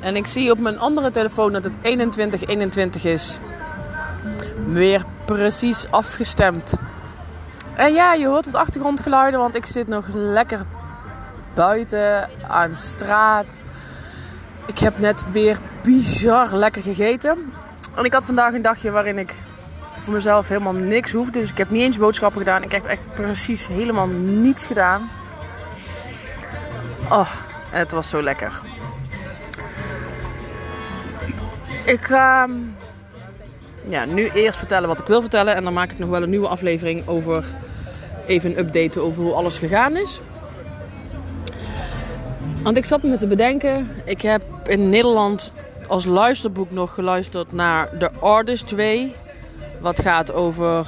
En ik zie op mijn andere telefoon dat het 2121 is. Weer precies afgestemd. En ja, je hoort wat achtergrondgeluiden, want ik zit nog lekker buiten aan straat. Ik heb net weer bizar lekker gegeten. En ik had vandaag een dagje waarin ik voor mezelf helemaal niks hoefde. Dus ik heb niet eens boodschappen gedaan. Ik heb echt precies helemaal niets gedaan. Oh, het was zo lekker. Ik ga ja, nu eerst vertellen wat ik wil vertellen. En dan maak ik nog wel een nieuwe aflevering over even een update over hoe alles gegaan is. Want ik zat me te bedenken. Ik heb in Nederland als luisterboek nog geluisterd naar The Artist Way. Wat gaat over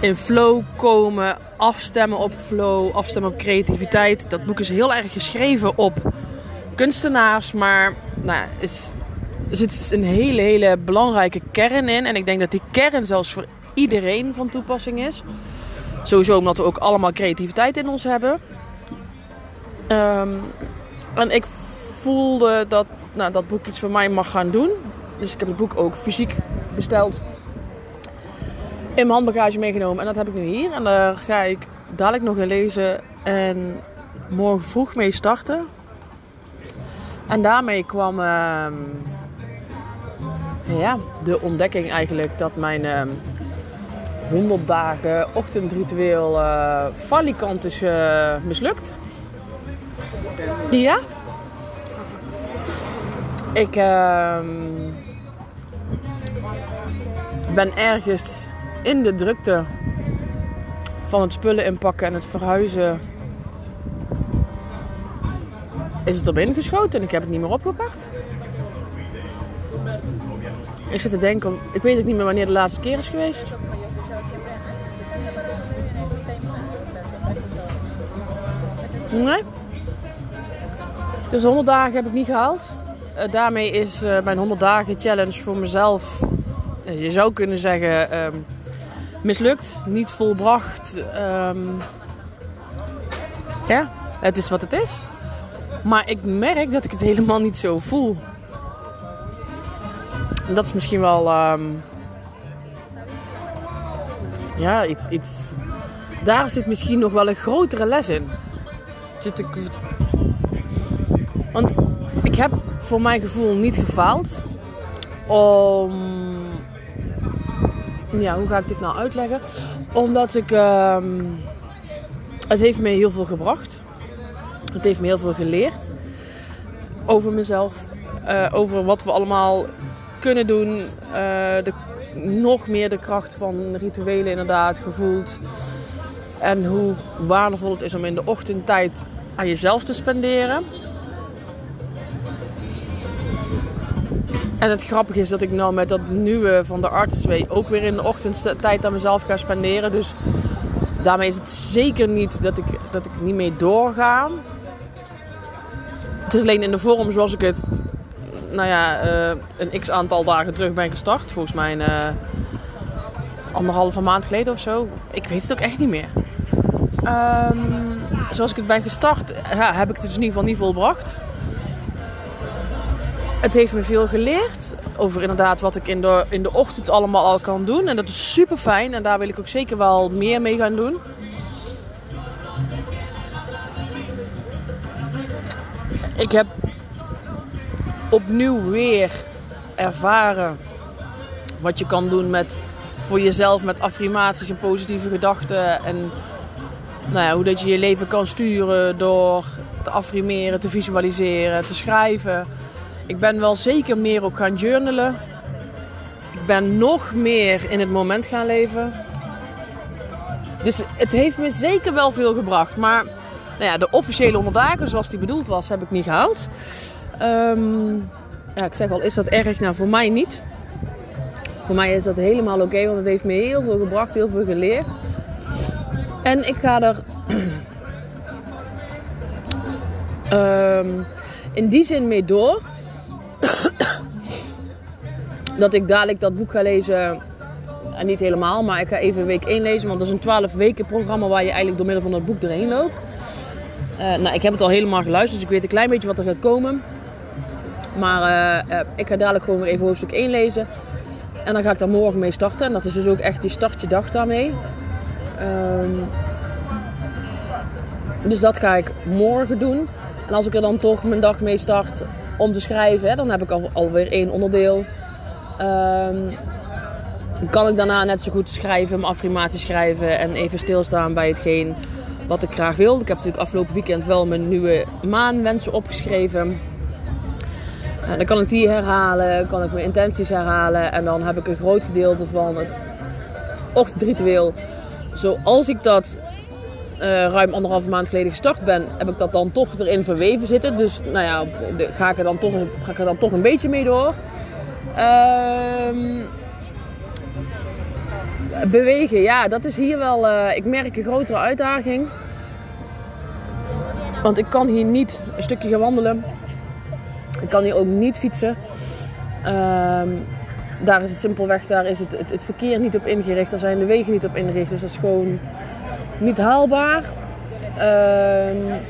in flow komen, afstemmen op flow, afstemmen op creativiteit. Dat boek is heel erg geschreven op kunstenaars, maar nou, is, er zit een hele, hele belangrijke kern in. En ik denk dat die kern zelfs voor iedereen van toepassing is. Sowieso omdat we ook allemaal creativiteit in ons hebben. Ehm, en ik voelde dat nou, dat boek iets voor mij mag gaan doen. Dus ik heb het boek ook fysiek besteld. In mijn handbagage meegenomen. En dat heb ik nu hier. En daar ga ik dadelijk nog in lezen. En morgen vroeg mee starten. En daarmee kwam uh, ja, de ontdekking eigenlijk dat mijn uh, 100 dagen ochtendritueel uh, falikant is uh, mislukt. Ja? Ik ehm, ben ergens in de drukte van het spullen inpakken en het verhuizen is het er binnen geschoten en ik heb het niet meer opgepakt. Ik zit te denken, ik weet ook niet meer wanneer de laatste keer is geweest. Nee. Dus 100 dagen heb ik niet gehaald. Uh, daarmee is uh, mijn 100 dagen challenge voor mezelf, uh, je zou kunnen zeggen, um, mislukt. Niet volbracht. Um, ja, het is wat het is. Maar ik merk dat ik het helemaal niet zo voel. Dat is misschien wel. Um, ja, iets, iets. Daar zit misschien nog wel een grotere les in. Zit ik. Want ik heb voor mijn gevoel niet gefaald. Om. Ja, hoe ga ik dit nou uitleggen? Omdat ik. Um, het heeft me heel veel gebracht. Het heeft me heel veel geleerd over mezelf, uh, over wat we allemaal kunnen doen. Uh, de, nog meer de kracht van rituelen inderdaad gevoeld. En hoe waardevol het is om in de ochtendtijd aan jezelf te spenderen. En het grappige is dat ik nou met dat nieuwe van de Artist Way ook weer in de ochtendtijd aan mezelf ga spenderen. Dus daarmee is het zeker niet dat ik, dat ik niet mee doorga. Het is alleen in de vorm zoals ik het, nou ja, uh, een x aantal dagen terug ben gestart. Volgens mij uh, anderhalve maand geleden of zo. Ik weet het ook echt niet meer. Um, zoals ik het ben gestart, ja, heb ik het dus in ieder geval niet volbracht. Het heeft me veel geleerd over inderdaad wat ik in de, in de ochtend allemaal al kan doen. En dat is super fijn en daar wil ik ook zeker wel meer mee gaan doen. Ik heb opnieuw weer ervaren wat je kan doen met voor jezelf met affirmaties en positieve gedachten. En nou ja, hoe dat je je leven kan sturen door te affirmeren, te visualiseren, te schrijven. Ik ben wel zeker meer ook gaan journalen. Ik ben nog meer in het moment gaan leven. Dus het heeft me zeker wel veel gebracht. Maar nou ja, de officiële 100 dagen zoals die bedoeld was, heb ik niet gehaald. Ehm, ja, ik zeg al, is dat erg? Nou, voor mij niet. Voor mij is dat helemaal oké, want het heeft me heel veel gebracht, heel veel geleerd. En ik ga er ehm, in die zin mee door. dat ik dadelijk dat boek ga lezen. En niet helemaal, maar ik ga even week 1 lezen. Want dat is een 12 weken programma waar je eigenlijk door middel van dat boek erheen loopt. Uh, nou, ik heb het al helemaal geluisterd, dus ik weet een klein beetje wat er gaat komen. Maar uh, ik ga dadelijk gewoon weer even hoofdstuk 1 lezen. En dan ga ik daar morgen mee starten. En dat is dus ook echt die startje dag daarmee. Um, dus dat ga ik morgen doen. En als ik er dan toch mijn dag mee start om te schrijven, dan heb ik al, alweer één onderdeel. Um, kan ik daarna net zo goed schrijven, mijn affirmatie schrijven en even stilstaan bij hetgeen wat ik graag wil. Ik heb natuurlijk afgelopen weekend wel mijn nieuwe maanwensen opgeschreven. En dan kan ik die herhalen, kan ik mijn intenties herhalen. En dan heb ik een groot gedeelte van het ochtendritueel. Zoals ik dat uh, ruim anderhalve maand geleden gestart ben, heb ik dat dan toch erin verweven zitten. Dus nou ja, ga, ik er dan toch, ga ik er dan toch een beetje mee door. Uh, bewegen, ja, dat is hier wel, uh, ik merk een grotere uitdaging. Want ik kan hier niet een stukje gaan wandelen. Ik kan hier ook niet fietsen. Uh, daar is het simpelweg, daar is het, het, verkeer niet op ingericht. Daar zijn de wegen niet op ingericht. Dus dat is gewoon niet haalbaar. Uh,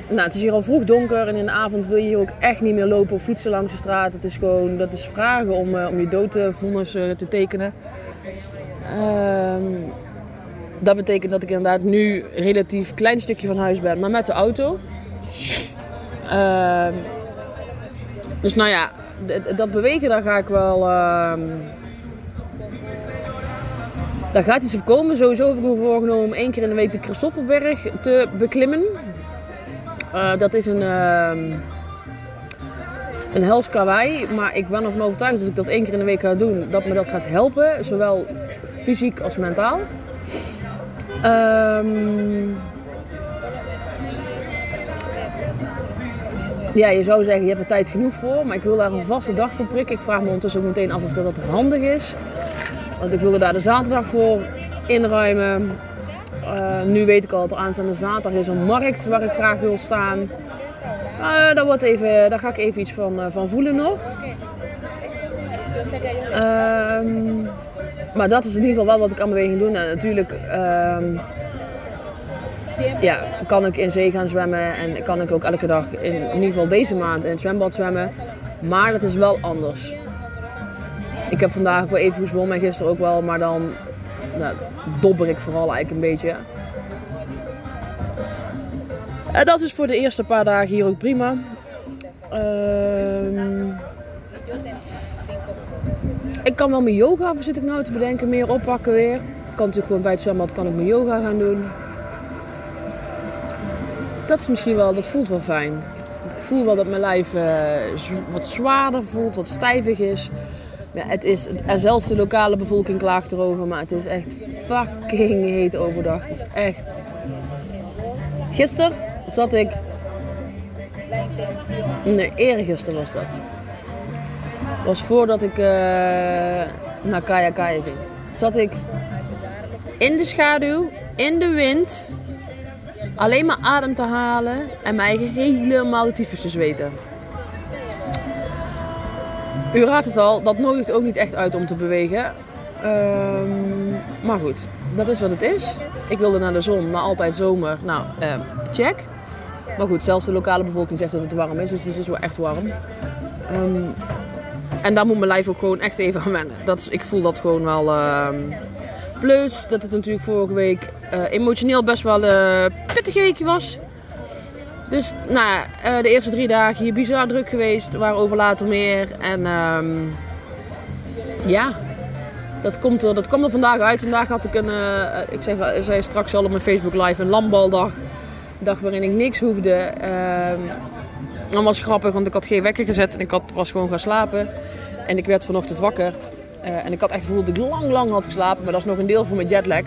nou, het is hier al vroeg donker en in de avond wil je hier ook echt niet meer lopen of fietsen langs de straat. Het is gewoon, dat is vragen om, uh, om je doodvonnis uh, te tekenen. Ehm, dat betekent dat ik inderdaad nu relatief klein stukje van huis ben, maar met de auto. Ehm, dus nou ja, dat bewegen, daar ga ik wel. Uh, daar gaat iets op komen. Sowieso heb ik me voorgenomen om één keer in de week de Christoffelberg te beklimmen. Uh, dat is een, een hels kawaii. Maar ik ben ervan overtuigd dat als ik dat één keer in de week ga doen, dat me dat gaat helpen. Zowel fysiek als mentaal. Um, ja, je zou zeggen, je hebt er tijd genoeg voor, maar ik wil daar een vaste dag voor prikken. Ik vraag me ondertussen ook meteen af of dat handig is. Want ik wilde daar de zaterdag voor inruimen. Uh, nu weet ik al dat er aanstaande zaterdag is een markt waar ik graag wil staan. Uh, daar, wordt even, daar ga ik even iets van, uh, van voelen nog. Um, maar dat is in ieder geval wel wat ik aan beweging doe. En natuurlijk um, ja, kan ik in zee gaan zwemmen en kan ik ook elke dag, in, in ieder geval deze maand, in het zwembad zwemmen. Maar dat is wel anders. Ik heb vandaag ook wel even gezwommen en gisteren ook wel, maar dan nou, dobber ik vooral eigenlijk een beetje. En dat is voor de eerste paar dagen hier ook prima. Uh, ik kan wel mijn yoga, zit ik nou te bedenken, meer oppakken weer. Ik kan natuurlijk gewoon bij het zwembad kan ik mijn yoga gaan doen. Dat is misschien wel, dat voelt wel fijn. Ik voel wel dat mijn lijf uh, wat zwaarder voelt, wat stijvig is. Ja, het is, en zelfs de lokale bevolking klaagt erover, maar het is echt fucking heet overdag. Het is echt. Gisteren zat ik. Nee, eergisteren was dat. Was voordat ik uh, naar Kaya Kaya ging. Zat ik in de schaduw, in de wind, alleen maar adem te halen en mijn eigen helemaal de tyfus te zweten. U raadt het al, dat nodigt ook niet echt uit om te bewegen. Um, maar goed, dat is wat het is. Ik wilde naar de zon, maar altijd zomer. Nou, uh, check. Maar goed, zelfs de lokale bevolking zegt dat het warm is, dus het is wel echt warm. Um, en daar moet mijn lijf ook gewoon echt even aan wennen. Dat, ik voel dat gewoon wel. Uh, dat het natuurlijk vorige week uh, emotioneel best wel een uh, pittig weekje was. Dus nou, uh, de eerste drie dagen hier bizar druk geweest. Waarover later meer. En um, ja, dat, komt er, dat kwam er vandaag uit. Vandaag had ik een, uh, ik zei, zei, straks al op mijn Facebook live, een landbaldag. Een dag waarin ik niks hoefde. Uh, dat was grappig, want ik had geen wekker gezet en ik had, was gewoon gaan slapen. En ik werd vanochtend wakker. Uh, en ik had echt het gevoel dat ik lang, lang had geslapen. Maar dat is nog een deel van mijn jetlag.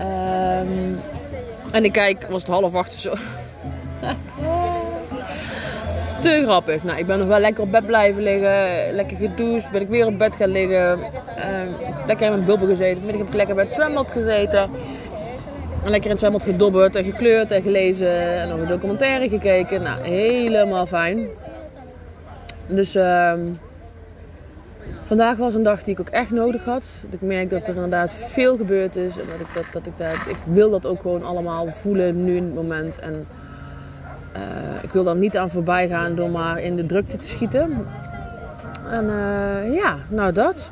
Um, en ik kijk, was het half acht of zo. Te grappig. Nou, ik ben nog wel lekker op bed blijven liggen. Lekker gedoucht. Ben ik weer op bed gaan liggen. Uh, lekker in mijn bubbel gezeten. Ben ik lekker bij het zwembad gezeten. En lekker in het zwembad gedobberd en gekleurd en gelezen. En nog een documentaire gekeken. Nou, helemaal fijn. Dus uh, vandaag was een dag die ik ook echt nodig had. Ik merk dat er inderdaad veel gebeurd is. En dat ik dat, dat ik dat, ik wil dat ook gewoon allemaal voelen nu in het moment. En uh, ik wil dan niet aan voorbij gaan door maar in de drukte te schieten. En uh, ja, nou dat.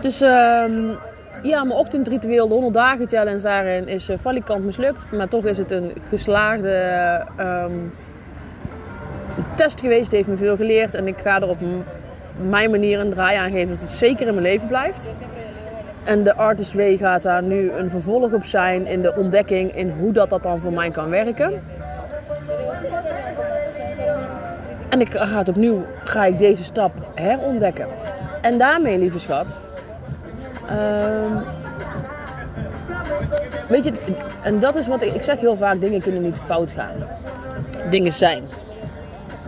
Dus uh, ja, mijn ochtendritueel, de 100 dagen challenge daarin is uh, valikant mislukt. Maar toch is het een geslaagde um, test geweest. Het heeft me veel geleerd. En ik ga er op mijn manier een draai aan geven dat het zeker in mijn leven blijft. En de Artist Way gaat daar nu een vervolg op zijn in de ontdekking in hoe dat, dat dan voor mij kan werken. En ik ga opnieuw, ga ik deze stap herontdekken. En daarmee, lieve schat, uh, weet je, en dat is wat ik, ik zeg heel vaak, dingen kunnen niet fout gaan. Dingen zijn.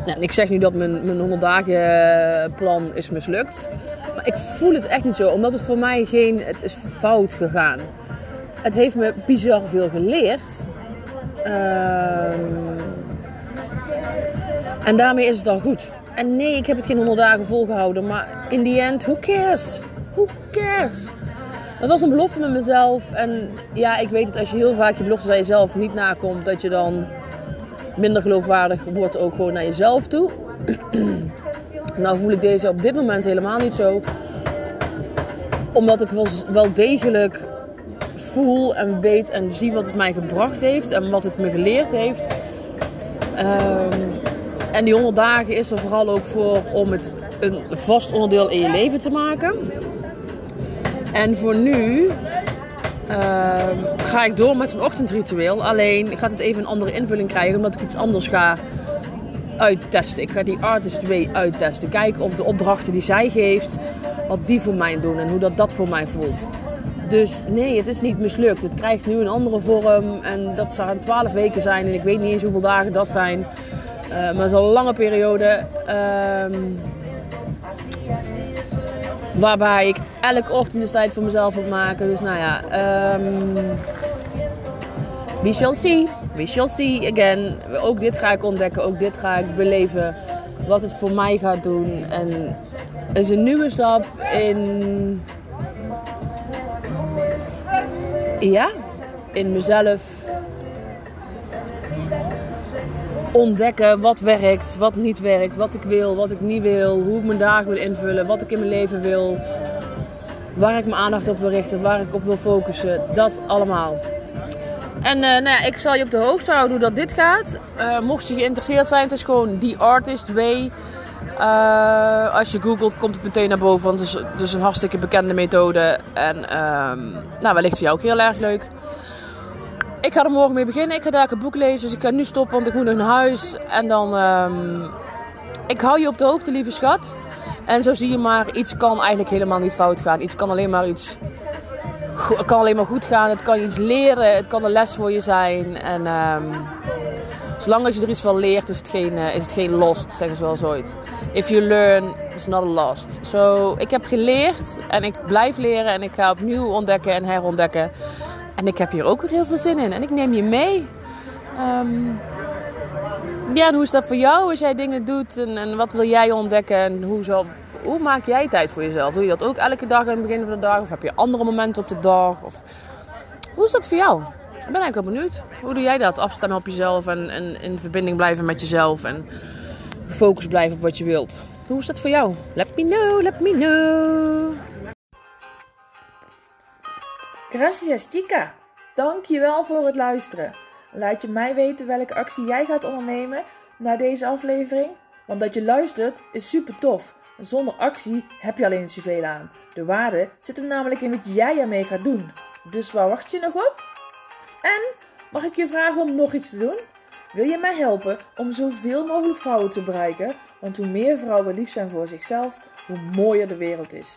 Nou, ik zeg nu dat mijn, mijn 100 dagen plan is mislukt. Maar ik voel het echt niet zo, omdat het voor mij geen, het is fout gegaan. Het heeft me bizar veel geleerd. Uh, en daarmee is het al goed. En nee, ik heb het geen 100 dagen volgehouden. Maar in the end, who cares? Cares? Het was een belofte met mezelf. En ja, ik weet dat als je heel vaak je belofte aan jezelf niet nakomt, dat je dan minder geloofwaardig wordt ook gewoon naar jezelf toe. nou voel ik deze op dit moment helemaal niet zo. Omdat ik wel, wel degelijk voel en weet en zie wat het mij gebracht heeft en wat het me geleerd heeft. Um, en die 100 dagen is er vooral ook voor om het een vast onderdeel in je leven te maken. En voor nu uh, ga ik door met een ochtendritueel. Alleen gaat het even een andere invulling krijgen omdat ik iets anders ga uittesten. Ik ga die Artist Way uittesten. Kijken of de opdrachten die zij geeft, wat die voor mij doen en hoe dat, dat voor mij voelt. Dus nee, het is niet mislukt. Het krijgt nu een andere vorm en dat zou 12 weken zijn en ik weet niet eens hoeveel dagen dat zijn. Uh, maar het is al een lange periode. Uh, waarbij ik elke ochtend dus tijd voor mezelf moet maken. Dus nou ja. Um, we shall see. We shall see again. Ook dit ga ik ontdekken. Ook dit ga ik beleven. Wat het voor mij gaat doen. En het is een nieuwe stap in. Ja, in mezelf ontdekken wat werkt, wat niet werkt, wat ik wil, wat ik niet wil, hoe ik mijn dagen wil invullen, wat ik in mijn leven wil, waar ik mijn aandacht op wil richten, waar ik op wil focussen, dat allemaal. En uh, nou ja, ik zal je op de hoogte houden hoe dat dit gaat. Uh, mocht je geïnteresseerd zijn, het is gewoon The Artist Way. Uh, als je googelt, komt het meteen naar boven. Want het is dus een hartstikke bekende methode. En um, nou, wellicht voor jou ook heel erg leuk. Ik ga er morgen mee beginnen. Ik ga daar een boek lezen. Dus ik ga nu stoppen, want ik moet naar huis. En dan... Um, ik hou je op de hoogte, lieve schat. En zo zie je maar, iets kan eigenlijk helemaal niet fout gaan. Iets kan alleen maar iets... Kan alleen maar goed gaan. Het kan iets leren. Het kan een les voor je zijn. En um, zolang als je er iets van leert, is het geen, uh, is het geen lost, zeggen ze wel zo ooit. If you learn, it's not a lost. Zo, so, ik heb geleerd en ik blijf leren. En ik ga opnieuw ontdekken en herontdekken. En ik heb hier ook weer heel veel zin in. En ik neem je mee. Um, ja, en hoe is dat voor jou als jij dingen doet? En, en wat wil jij ontdekken? En hoe, hoe maak jij tijd voor jezelf? Doe je dat ook elke dag aan het begin van de dag? Of heb je andere momenten op de dag? Of, hoe is dat voor jou? Ik ben eigenlijk wel benieuwd. Hoe doe jij dat? Afstemmen op jezelf en, en in verbinding blijven met jezelf. En gefocust blijven op wat je wilt. Hoe is dat voor jou? Let me know, let me know. Gracias chica. Dankjewel voor het luisteren. Laat je mij weten welke actie jij gaat ondernemen na deze aflevering. Want dat je luistert is super tof. Zonder actie heb je alleen zoveel aan. De waarde zit hem namelijk in wat jij ermee gaat doen. Dus waar wacht je nog op? En mag ik je vragen om nog iets te doen? Wil je mij helpen om zoveel mogelijk vrouwen te bereiken? Want hoe meer vrouwen lief zijn voor zichzelf, hoe mooier de wereld is.